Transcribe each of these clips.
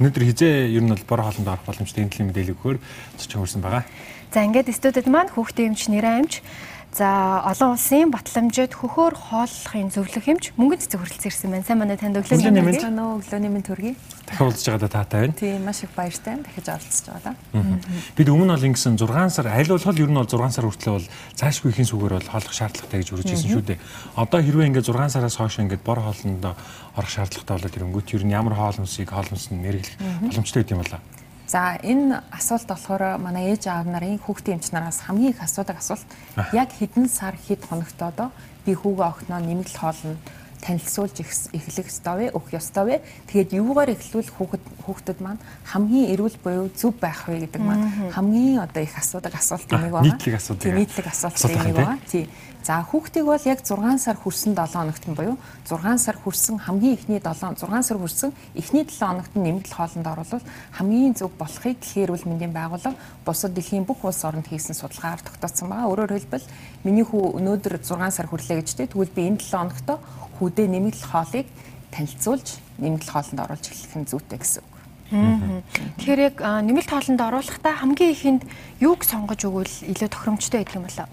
Өнөөдөр хизээ ер нь бол бор хоолнд орох боломжтой энэ төлөв мэдээлэл өгөхөөр зочин хүрсэн байгаа. За ингээд студид маань хүүхдийн эмч нэрэ амч За олон улсын батламжид хөхөөр хооллохын зөвлөх хэмж мөнгөнд цэцэг хүрэлцэн ирсэн байна. Сайн манай танд өглөөний мэнд байна? Өглөөний мэнд төргий. Дахин уулзж байгаадаа таатай байна. Тийм маш их баяртай. Дахиж оролцож байгаа. Бид өмнө бол ингэсэн 6 сар аль болох ер нь бол 6 сар хүртэл бол цаашгүй ихэн сүгээр бол хооллох шаардлагатай гэж үрж ирсэн шүү дээ. Одоо хэрвээ ингээд 6 сараас хойш ингээд бор хоолнд орох шаардлагатай болоод ирэнгүүт ер нь ямар хоол хүнсийг хоол хүнс нь нэрлэх боломжтой гэдэг юм болоо. За энэ асуулт болохоор манай ээж аав нарын хүүхдийн эмч нараас хамгийн их асуудаг асуулт. Яг хэдэн сар хэд хоногтоо би хүүгээ огноо нэмэгдэл хоолно танилцуулж эхлэх ёстой вэ? Өгөх ёстой вэ? Тэгээд юугаар эхлүүл хүүхэд хүүхдэд маань хамгийн эрүүл буюу зөв байх вэ гэдэг маань хамгийн одоо их асуудаг асуулт нэг байна. Нийтлэг асуулт. Тийм нийтлэг асуулт нэг байна. Тийм. За хүүхдийг бол яг 6 сар хүрсэн 7 хоногт нь буюу 6 сар хүрсэн хамгийн ихний 7 6 сар хүрсэн эхний 7 хоногт нь нэмэгдэл хоолнд оруулах хамгийн зөв болохыг дэлхийн эрүүл мэндийн байгууллага бусад дэлхийн бүх улс оронд хийсэн судалгаагаар тогтооцсон байгаа. Өөрөөр хэлбэл миний хүү өнөөдөр 6 сар хүрлээ гэж дээ. Тэгвэл би энэ 7 хоногт хүүдээ нэмэгдэл хоолыг танилцуулж нэмэгдэл хоолнд оруулж эхлэх нь зүйтэй гэсэн үг. Тэгэхээр яг нэмэлт хоолнд оруулахдаа хамгийн ихэнд юуг сонгож өгвөл илүү тохиромжтой байдаг юм болоо.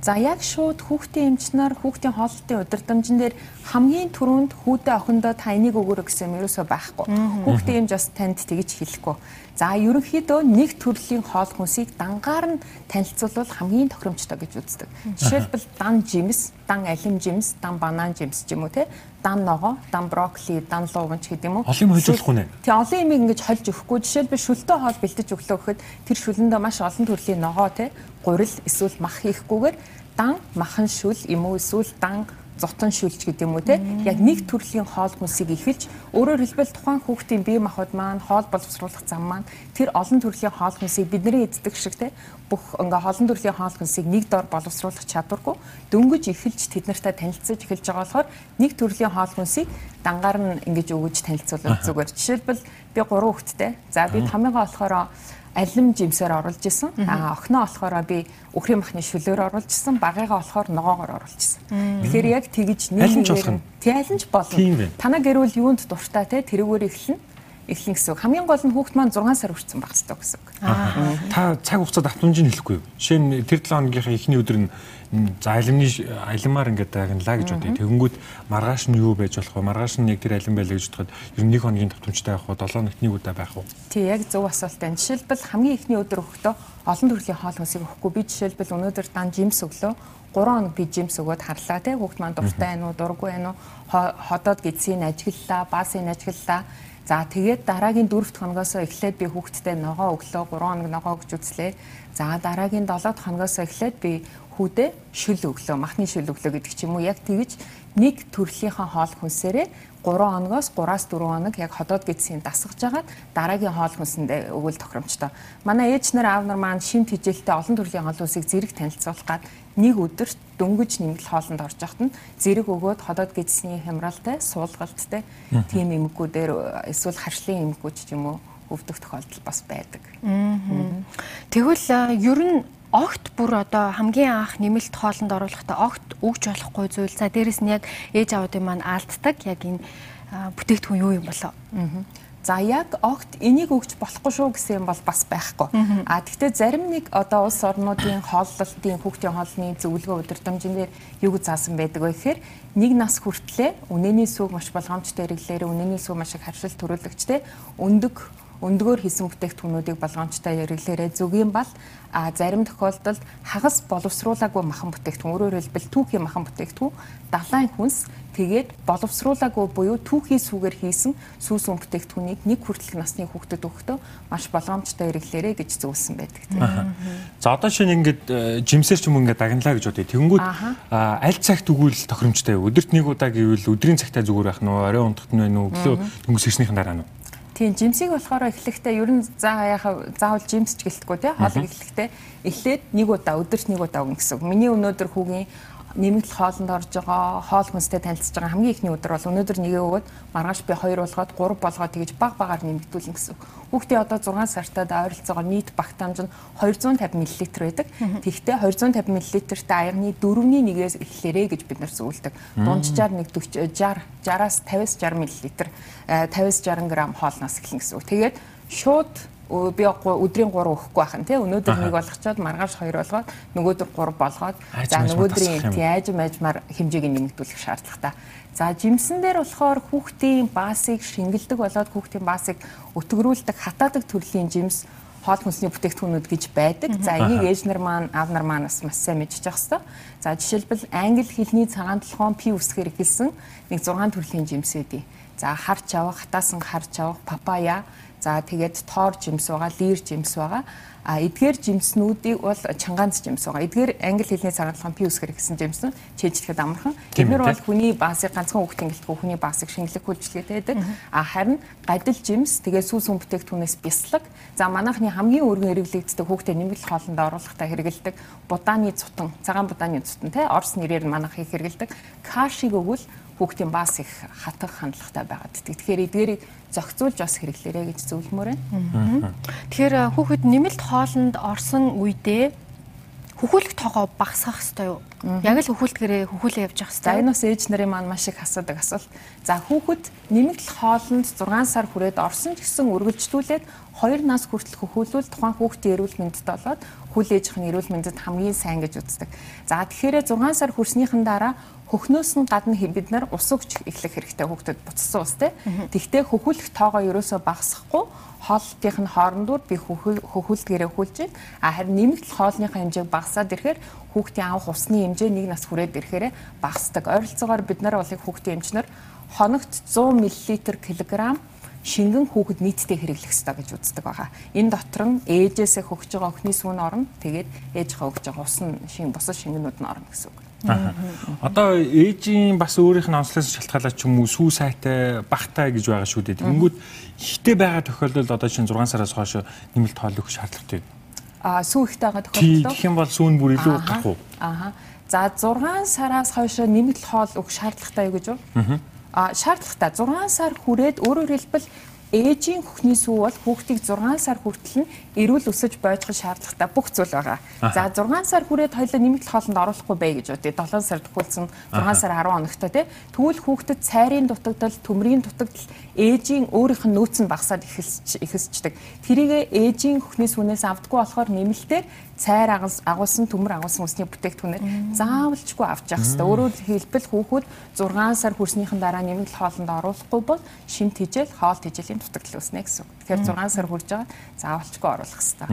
За яг шууд хүүхдийн эмч нар хүүхдийн хооллолтын удирдамжин дээр хамгийн түрүүнд хүүдээ охиндоо та энийг өгөөрэй гэсэн юм ерөөсөө байхгүй. Хүүхдийн эмч бас танд тэгж хэлэхгүй. За ерөнхийдөө нэг төрлийн хоол хүнсийг дангаар нь танилцуулбал хамгийн тохиромжтой гэж үздэг. Жишээлбэл дан жимс, дан алим жимс, дан банан жимс ч юм уу те дан ногоо, дан брокколи, дан луванч гэдэг юм уу. Олон юм хөлжүүлэх үү нэ? Тий, олон юм ингэж хольж өгөхгүй. Жишээлбэл шүлтөө хоол бэлдэж өглөө гэхэд тэр шүлэндээ маш олон төрлийн ногоо те гурил эсвэл мах хийхгүйгээр дан махан шүл юм уу эсвэл дан зотон шүлж гэдэг юм уу те? Яг нэг төрлийн хоол хүнсийг ихэлж өөрөөр хэлбэл тухайн хүүхдийн бие махбод маань хоол боловсруулах зам маань тэр олон төрлийн хоол хүнсийг бидний эздэг шиг те? Бүх ингээ олон төрлийн хоол хүнсийг нэг дор боловсруулах чадваргүй дөнгөж ихэлж тэд нартай танилцаж эхэлж байгаа болохоор нэг төрлийн хоол хүнсийг дангаар нь ингэж өгөж танилцуулах зүгээр. Жишээлбэл би 3 хүүхэдтэй за би томьёогоо болохоор алим жимсээр оруулж исэн. А охиноо болохоор би өхрийн махны шүлөөр оруулж исэн. Багыгаа болохоор ногоогоор оруулж исэн. Тэгэхээр яг тэгж нэгээр тий алин ч болно. Танаа гэрүүл юунд дуртай те тэрүүгээр эхлэн эхлэн гэсэн үг. Хамгийн гол нь хүүхд маань 6 сар хүрсэн байх хэрэгтэй гэсэн үг. Та цаг хугацаанд автомжийн хэлэхгүй юу? Жишээ нь тэр 7 хоногийнхаа эхний өдөр нь за алимны алимаар ингээд дагналаа гэж бодъё. Тэгэнгүүт маргааш нь юу байж болох вэ? Маргааш нь яг тэр алим байлаа гэж бодоход ер нь нэг хоногийн давтамжтай байх уу? 7 хоногт нэг удаа байх уу? Тий, яг зөв асуулт байна. Жишээлбэл хамгийн эхний өдөр өгөхдөө олон төрлийн хоол хүнсийг өгөхгүй. Би жишээлбэл өнөөдөр дан жимс өглөө 3 хоног би жимс өгөөд харлаа тий хүүхд маань дуртай байна уу дургүй байна уу ходоод гидсийн ажиглалаа баасын ажиглалаа за тэгээд дараагийн 4 хоногоос эхлээд би хүүхдтэй ногоо өглөө 3 хоног ногоо өгч үзлээ. За дараагийн 7 хоногоос эхлээд би хүүдээ шүл өглөө махны шүл өглөө гэдэг ч юм уу яг тэгж нэг төрлийнхаа хоол хүнсээрээ 3 хоногоос 3-аас 4 хоног яг ходоод гэдсийн дасгаж агаад дараагийн хоол хүнсэндээ өгвөл тохиромжтой. Манай ээж нар аав нар маань шимт хижээлтэй олон төрлийн хоол хүнсийг зэрэг танилцуулах гад нэг өдөрт дөнгөж нэмгэл хоолнд орж явахт нь зэрэг өгөөд ходоод гэдсний хямралтай, суулгалттай тийм эмгэгүүдээр эсвэл харшлын эмгэгүүд ч юм уу өвдөх тохиолдол бас байдаг. Тэгвэл ер нь огт бүр одоо хамгийн анх нэмэлт хоолнд оруулахдаа огт өгж болохгүй зүйл. За дээрэс нь яг ээж аавуудын маань алддаг яг энэ бүтээгдэхүүн юу юм болоо. За яг огт энийг өгч болохгүй шүү гэсэн юм бол бас байхгүй. А тэгвэл зарим нэг одоо улс орнуудын хооллолтын хүүхдийн хоолны зөвлөгөө удирдамжин дээр юу заасан байдаг вэ гэхээр нэг нас хүртлээр үнэний сүг маш болгоомжтой хэрэглээрээ үнэний сүг маш их харшил төрүүлэгчтэй өндөг өндгөөр хийсэн бүтээгдэхүүнүүдийг болгоомжтой хэрэглээрээ зүгийн бал а зарим тохиолдолд хагас боловсруулаагүй махан бүтээгдэхүүн өөрөөр хэлбэл түүхийн махан бүтээгдэхүүн далайн хүнс тэгээд боловсруулаагүй буюу түүхийн сүгээр хийсэн сүүс үн бүтээгдэхүүнийг нэг хүртэлх насны хүүхдэд өгөхдөө маш болгоомжтой хэрэглээрэй гэж зөвлөсөн байдаг тийм. За одоо шинэ ингээд э, жимсээр ч юм ингээд дагналаа гэж бодъё. Тэнгүүд аль цагт өгвөл тохиромжтой өдөрт нэг удаа гэвэл өдрийн цагтаа зүгээр байх нь орой унтахт нь байна уу өглөө дөнгөс ирснийхэн дараа нь Тийм жимсийг болохоор эхлэхдээ ер нь заа яхаа заавал жимс ч гэлтгүй тий хоолыг эхлэхдээ эхлээд нэг удаа өдөрт нэг удаа өгнө гэсэн. Миний өнөөдөр хүүгийн нэмэгдэл хоолнд орж байгаа хоол хүнстэй танилцж байгаа хамгийн ихний өдөр бол өнөөдөр нэгээ өгөөд маргааш би 2 болгоод 3 болгоод тэгэж баг багаар нэмэгдүүлнэ гэсэн. Хүүхдээ одоо 6 сартад ойролцоогоор нийт багт хамж нь 250 мл байдаг. Тэгвэл 250 мл-тэй аягны 4-ний нэгээс эхлээрэ гэж бид нар зөвлөдөг. Дунджаар нэг 40 60 60-аас 50-60 мл 50-60 г хоолноос эхэлнэ гэсэн. Тэгээд шууд би өдрийн 3 өгөхгүй байхan тий өнөөдөр нэг болгочоод маргааш 2 болгоод нөгөөдөр 3 болгоод за нөгөөдрийн тий айж майжмаар хэмжээг нэмэгдүүлэх шаардлагатай. За жимсэн дээр болохоор хүүхдийн баасыг шингэлдэг болоод хүүхдийн баасыг өтгөрүүлдэг хатаадаг төрлийн жимс хоол хүнсний бүтээгдэхүүнүүд гэж байдаг. За энийг ээж нар маань аав нар маань бас маш сайн мэдчих хэвээр. За жишээлбэл англи хэлний цагаан толгоон пи үсгээр эхэлсэн нэг 6 төрлийн жимс үүдий. За харч авах, хатаасан харч авах, папая, За тэгээд тоор жимс байгаа, лир жимс байгаа. А эдгээр жимснүүдийг бол чангаанц жимс байгаа. Эдгээр англи хэлний цагаалгын пи үсгэр гэсэн жимс нь чэйжлэхэд амархан. Эдгээр бол хүний баасыг ганцхан хүүхдийн гэлтгүй хүний баасыг шингэлэх үйлчлэгээтэй байдаг. А харин гадил жимс тэгээ сүүс хүн бүтээгдэхүүнээс бяслаг. За манайхны хамгийн өргөн хэрэглэгддэг хүүхдэд нэмэлт хоолнд оруулахдаа хэрэгэлдэг будааны цутан, цагаан будааны цутан те Орос нэрээр манайх их хэрэгэлдэг. Кашиг өгвөл хүүхдийн бас их хатах хандлагатай байгаад. Тэгэхээр эдгээрийг зохицуулж бас хэрэглээрэ гэж зөвлөмөр байна. Тэгэхээр хүүхэд нэмэлт хоолнд орсон үедээ хөхүүлэх тоогоо багасгах хэрэгтэй юу? Яг л хөхүүлдгээрээ хөхүүлээ явж явах хэрэгтэй. Энэ бас ээж нарын маань маш их асуудаг асуулт. За хүүхэд нэмэгдэл хоолнд 6 сар хүрээд орсон ч гэсэн үргэлжлүүлээд 2 нас хүртэл хөхүүлвэл тухайн хүүхдийн эрүүл мэндэд болоод хүл ээжийн эрүүл мэндэд хамгийн сайн гэж үздэг. За тэгэхээр 6 сар хүрснийхэн дараа хөхнөөс нь гадна бид нар ус өгч эхлэх хэрэгтэй хүүхдэд буцсан ус те. Тэгтээ хөхүүлэх тоогоо ерөөсөө багасгахгүй хоолтынх нь хоорондоо би хөхүүлдгээрээ байна. А харин нэмэгдэл хоолныхаа хэмжээг багасаад ирэхээр хүүхдийн авах усны хэмжээ нэг нас хүрээд ирэхээр багасдаг. Ойролцоогоор бид нар бол хүүхдийн эмчнэр хоногт 100 мл кг шингэн хүүхэд нийтдээ хэрэглэх ёстой гэж үздэг байгаа. Энэ дотор нь ээжээсээ хөгж байгаа өхний сүүн орно. Тэгээд ээжийнхээ өгж байгаа ус нь шин бусад шингэнүүд нь орно гэсэн үг. Одоо ээжийн бас өөрийнх нь онцлоос шалтгаалаад ч юм уу сүү сайтай багтай гэж байгаа шүү дээ. Тэнгүүд ихтэй байгаа тохиолдолд одоо чинь 6 сараас хойш нэмэлт хоол өгөх шаардлагатай. Аа сүү ихтэй байгаа тохиолдолд гэх юм бол сүүн бүр илүү гарах уу? Аа. За 6 сараас хойш нэмэлт хоол өгөх шаардлагатай юу гэж юу? Аа шаардлагатай 6 сар хүрээд өөрөөр хэлбэл ээжийн хөхний сүү бол хүүхдийг 6 сар хүртэл нь эрүүл өсөж бойжох шаардлагатай бүх зүйл байгаа. За 6 сар хүрээд хоёлоо нэмэгдэл хоолнд оруулахгүй бай гэж үү. 7 сар төгөлсөн 6 сар 10 хоногтой тий. Тэгвэл хүүхдэд цайрын дутагдал, төмрийн дутагдал ээжийн өөрийнх нь нөөц нь багасаад ихсчдэг. Тэрийг ээжийн хөхний сүүнээс авдаггүй болохоор нэмэлтээр цайр агуулсан төмөр агуулсан усны бүтээгдэхүүнээр заавалчгүй авч явах хэрэгтэй. Өөрөөр хэлбэл хүүхэд 6 сар хүрснийхэн дараа нэмэгдэл хоолнд оруулахгүй бол шимт хижээл хоол хижээлийн дутагдал үүснэ гэсэн. Тэгэхээр 6 сар хүрж байгаа заавалчгүй оруулах хэрэгтэй.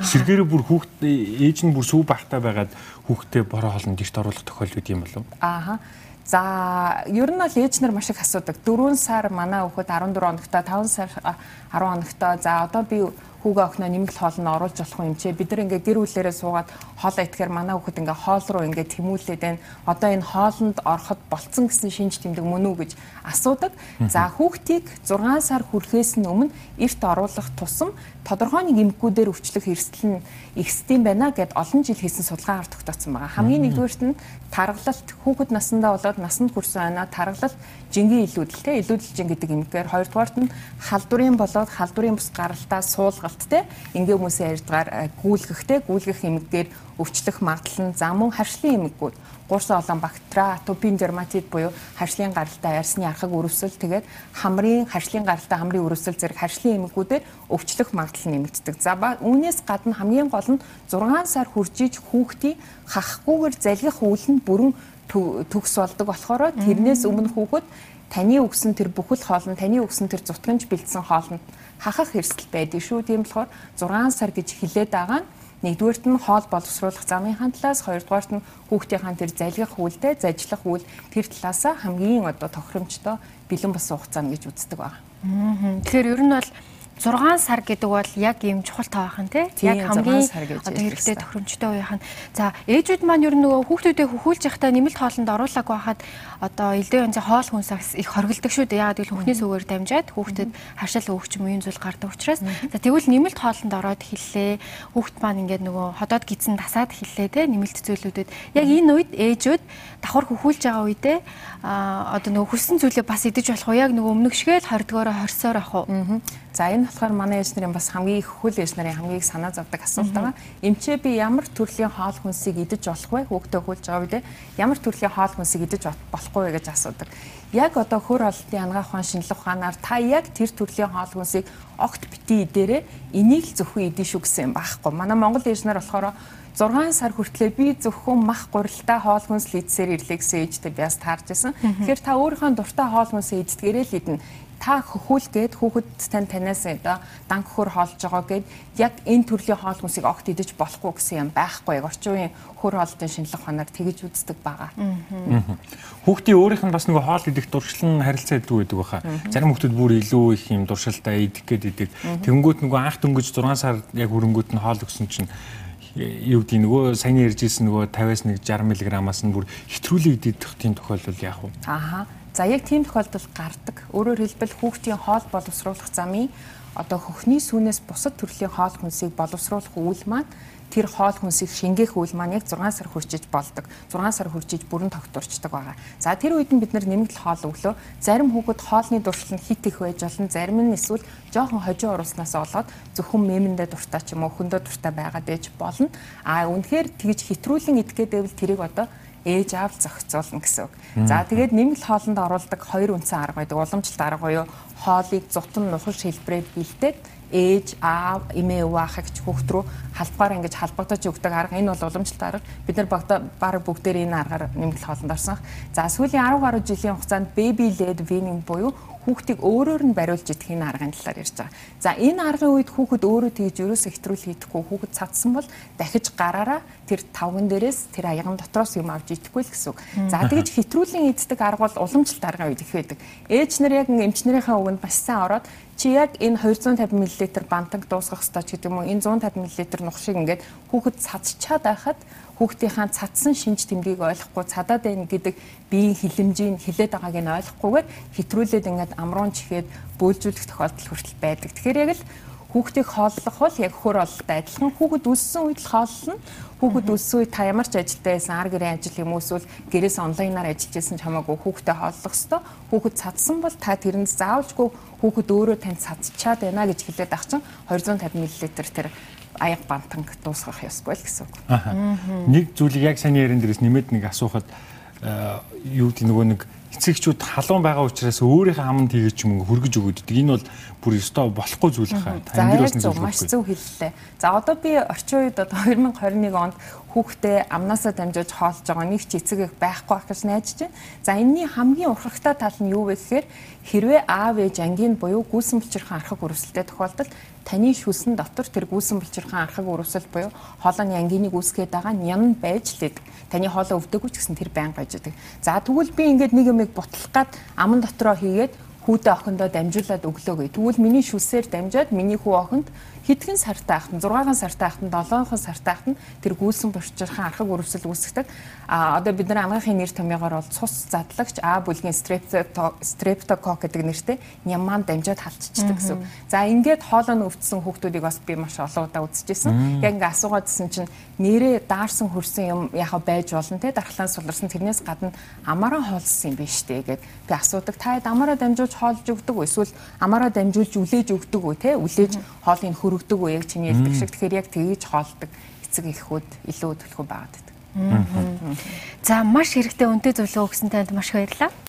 Сэргээрээ бүр хүүхд ээж нь бүр сүү багтаа байгаад хүүхдээ бороо хоолнд гэрт оруулах тохиолдол юм болов? Ааха. За ер нь бол ээж нар маш их асуудаг. 4 сар манай хүүхэд 14 хоногтой, 5 сар 10 хоногтой. За одоо би хүүгээ охиноо нэмэгдэл хоол нь оруулж болох юм чи бид нар ингээ гэр бүлээрээ суугаад хоол итгэхээр манай хүүхэд ингээ хоол руу ингээ тэмүүлээд байна. Одоо энэ хоолнд ороход болцсон гэсэн шинж тэмдэг мөн үү гэж асуудаг. За хүүхдийг 6 сар хүрэхээс нь өмнө эрт оруулах тусам тодорхой нэг эмгэгүүдээр өвчлөх эрсдэл нь ихсдэм байна гэд олон жил хийсэн судалгаагаар тогтооцсон байгаа. Хамгийн нэгдүгээрт нь таргалалт хүүхэд насандаа болоод насанд хүрсэн байна. Таргалалт жингийн илүүдэл те илүүдэлжин гэдэг эмгээр хоёрдугаарт нь халдварын болоод халдварын бус гаралтаа суулгалт те ингээ хүмүүсийн ярьдгаар э, гүйлгэх эмгээр өвчлөх магадлал нь зам мөн харшлын эмгэгүүд гурсан олон бактери, атопийн дерматит буюу харшлын гаралтай арьсны архаг өрөвсөл. Тэгээд хамрын харшлын гаралтай хамрын өрөвсөл зэрэг харшлын эмгэгүүдээр өвчлөх магадлал нэмэгддэг. За үүнээс гадна хамгийн гол нь 6 сар хүржиж хүүхдийн хахгүйгээр залгих үйл нь бүрэн төгс болдог болохоор тэрнээс өмнө хүүхэд таны өгсөн тэр бүхэл хоол нь таны өгсөн тэр зутгамж бэлдсэн хоолнд хахах эрсдэл байдаг шүү. Тийм болохоор 6 сар гэж хэлээд байгаа нь нэгдүгээрт нь хоол боловсруулах замын талаас хоёрдугаарт нь хүүхдийн тэр залгих үйлдэ зажлах үйл тэр талаас хамгийн одоо тохиромжтой бэлэн болсон хугацаа гэж үздэг байна. Тэгэхээр ер нь бол 6 сар гэдэг бол яг ийм чухал байх нь тий. Яг хамгийн одоо хэрэгтэй тохиромжтой үеийнх нь. За ээжүүд маань ер нь нөгөө хүүхдүүдээ хөхүүлж явахдаа нэмэлт хоолнд оруулаагүй байхад одоо элдээ янзын хоол хүнсагс их хоригддаг шүү дээ. Яг гэвэл хүүхний сүгээр дамжаад хүүхдэд харшаал өгч юм уу зүйл гардаг учраас за тэгвэл нэмэлт хоолнд ороод хэллээ. Хүүхд маань ингээд нөгөө ходоод гидсэн тасаад хэллээ тий нэмэлт зүйлүүдэд. Яг энэ үед ээжүүд давхар хөхүүлж байгаа үедээ одоо нөгөө хүссэн зүйлээ бас идэж болох уу? Яг нөгөө өмнөх шигээл хордгоороо хорсоор ах уу? За энэ болохоор манай ээж нарын бас хамгийн их хөл ээж нарын хамгийн их санаа зовдөг асуулт байгаа. Эмчээ би ямар төрлийн хоол хүнсийг идэж болох вэ? Хүүхдээ хөлж байгаа үедээ ямар төрлийн хоол хүнсийг идэж болохгүй вэ гэж асуудаг. Яг одоо хөр олонтын ангаах ухаан шинжилгээ ухаанаар та яг тэр төрлийн хоол хүнсийг огт бити идээрээ энийг л зөвхөн идэх шүү гэсэн юм байхгүй. Манай Монгол ээж нар болохоор 6 сар хүртлээр би зөвхөн мах гурилтай хоол хүнс л идсээр ирлээ гэсэн ээжтэй би бас таарж байсан. Тэгэхээр та өөрийнхөө дуртай хоол хүнсээ иддгээрээ л идэнэ та хөхүүлгээд хүүхэд тань танаас одоо дан хөхөр хоолж байгаа гэд яг энэ төрлийн хоол хүнсийг огт идэж болохгүй гэсэн юм байхгүй яг орчин үеийн хөр хоолтын шинжилгээ хоноор тэгэж үздэг байгаа. Хүүхдийн өөрийнх нь бас нөгөө хоол идэх дуршлан харилцаа идэв гэдэг баха. Зарим хүүхдүүд бүр илүү их юм дуршилтай идэх гээд идэг. Тэнгүүт нөгөө анх дөнгөж 6 сар яг хөрөнгөт нь хоол өгсөн чинь юу гэдэг нөгөө саяны ярьжсэн нөгөө 50-аас 60 мг-аас нь бүр хэтрүүлэг идэх тийм тохиолдол яах вэ? Ааха За яг тийм тохиолдол гардаг. Өөрөөр хэлбэл хүүхдийн хоол боловсруулах замын одоо хөхний сүүнээс бусад төрлийн хоол хүнсийг боловсруулах үйл маань тэр хоол хүнсийг шингээх үйл маань яг 6 сар хүрчиж болдог. 6 сар хүрчиж бүрэн тогтворчдөг байгаа. За тэр үед нь бид нэмэгдэл хоол өглөө. Зарим хүүхэд хоолны дуршил нь хит их байж болно. Зарим нь эсвэл жоохон хожим уруснаас болоод зөвхөн мэмэндээ дуртай ч юм уу хөндөө дуртай байгаад ээж болно. А үнэхээр тэгж хитрүүлэн идгээд байвал тэрийг одоо ээж аав зохицуулна гэсэн үг. За тэгээд нэмэлт хоолнд оруулдаг хоёр үндсэн арга байдаг. Уламжлалт арга буюу хоолыг зутан нухаж хэлбрээр бэлдээд ээж аав эмээ уваахагч хүүхд рүү халбгаар ингэж халбагдаж өгдөг арга энэ бол уламжлалт арга бид нар баг бүгдээр энэ аргаар нэмэлт хоолнд орсон. За сүүлийн 10 гаруй жилийн хугацаанд baby led weaning буюу хүүхдийг өөрөөр нь бариулж идэх энэ аргын талаар ярьж байгаа. За энэ аргын үед хүүхэд өөрөө тэгж ерөөсө хэтрүүл хийхгүй хүүхэд цадсан бол дахиж гараараа тэр тавган дээрээс тэр аяган дотроос юм авч идэхгүй л гэсэн үг. За тэгж хэтрүүлэн иддэг арга бол уламжлалт аргын үед их байдаг. Ээж нар яг эмчнэрийнхээ үгэнд маш сайн ороод чи яг энэ 250 мл бантанг дуусгах хэрэгтэй ч гэдэг юм уу энэ 150 мл нух шиг ингээд хүүхэд цадчаад байхад хүүхдийнхаа цадсан шинж тэмдгийг ойлгохгүй цадаад байна гэдэг биеийн хилэмжийг хилээд байгааг нь ойлгохгүйгээр хитрүүлээд ингээд амруун чихээд бөөлжүүлэх тохиолдол хүртэл байдаг. Тэгэхээр яг л хүүхдийг хооллох бол яг хөр ололтой адилхан хүүхэд өссөн үед л хооллоно. Хүүхэд өссөн үед та ямар ч ажилтай байсан ар гэрийн ажил юм эсвэл гэрээс онлайнаар ажиллаж байсан ч хамаагүй хүүхдэд хооллох ёстой. Хүүхэд цадсан бол та тэрэнд заавалжгүй хүүхэд өөрөө тань цадцчаад байна гэж хэлээд ах чинь 250 мл тэр аяг бантанг дуусгах ёсгүй л гэсэн үг. Нэг зүйлийг яг сайн ярин дээрээс нэмээд нэг асуухад э, юу гэдэг нөгөө нэг эцэгчүүд халуун байгаа учраас өөрийнхөө аманд хийгээч юм хөргөж өгöd. Энэ бол бүр өстой болохгүй зүйл хаа. Та энэ дээрээс нэг маш зөв хэллээ. За одоо би орчин үед одоо 2021 онд хүүхдээ амнаасаа дамжуулж хоолж байгаа нэг ч эцэг их байхгүй байх гэж найдаж байна. За энэний хамгийн урхагтай тал нь юу вэ гэхээр хэрвээ аав ээж ангийн буюу гүйсэн булчирхан архаг өрсөлдөй тохиолдолд таны шүсэн дотор тэр гүйсэн булчирхан архаг өрсөл буюу хоолойны ангиныг үүсгээд байгаа ням байж лээд таны хоолоо өвдөггүй ч гэсэн тэр байн байгаа. За тэгвэл би ингээд нэг юмыг бутлах гад аман дотроо хийгээд хүүдээ охиндоо дамжуулаад өглөө гэ. Тэгвэл миний шүсээр дамжаад миний хүү охинд хэдхэн сартай ахтан 6 сартай ахтан 7 сартай ахтан тэр гүйсэн бочирхан архаг өрөвсөл үүсгдэг. А одоо бид нар ангаахын нэр томьёогоор бол цус задлагч А бүлгийн стрептокок гэдэг нэртэй нямаан дамжаад халччихдаг гэсэн. За ингээд хоолой нь өвдсөн хүүхдүүдийг бас би маш олон удаа үзчихсэн. Яг ингээ асуугаадсэн чинь нэрээ даарсан хөрсөн юм яхаа байж болно те дархлаан суларсан тэрнээс гадна амаараа хоолсон юм биш үү гэд би асуудаг. Та амаараа дамжуулж хоолж өгдөг үү? Эсвэл амаараа дамжуулж үлээж өгдөг үү те? Үлээж хоолыг хөр өргөдөг үү яг чиний хэлдэг шиг. Тэгэхээр яг тгийж хоолдог эцэг эхүүд илүү төлхөө байгаад байдаг. За маш хэрэгтэй үнэтэй зөвлөгөө өгсөн танд маш баярлалаа.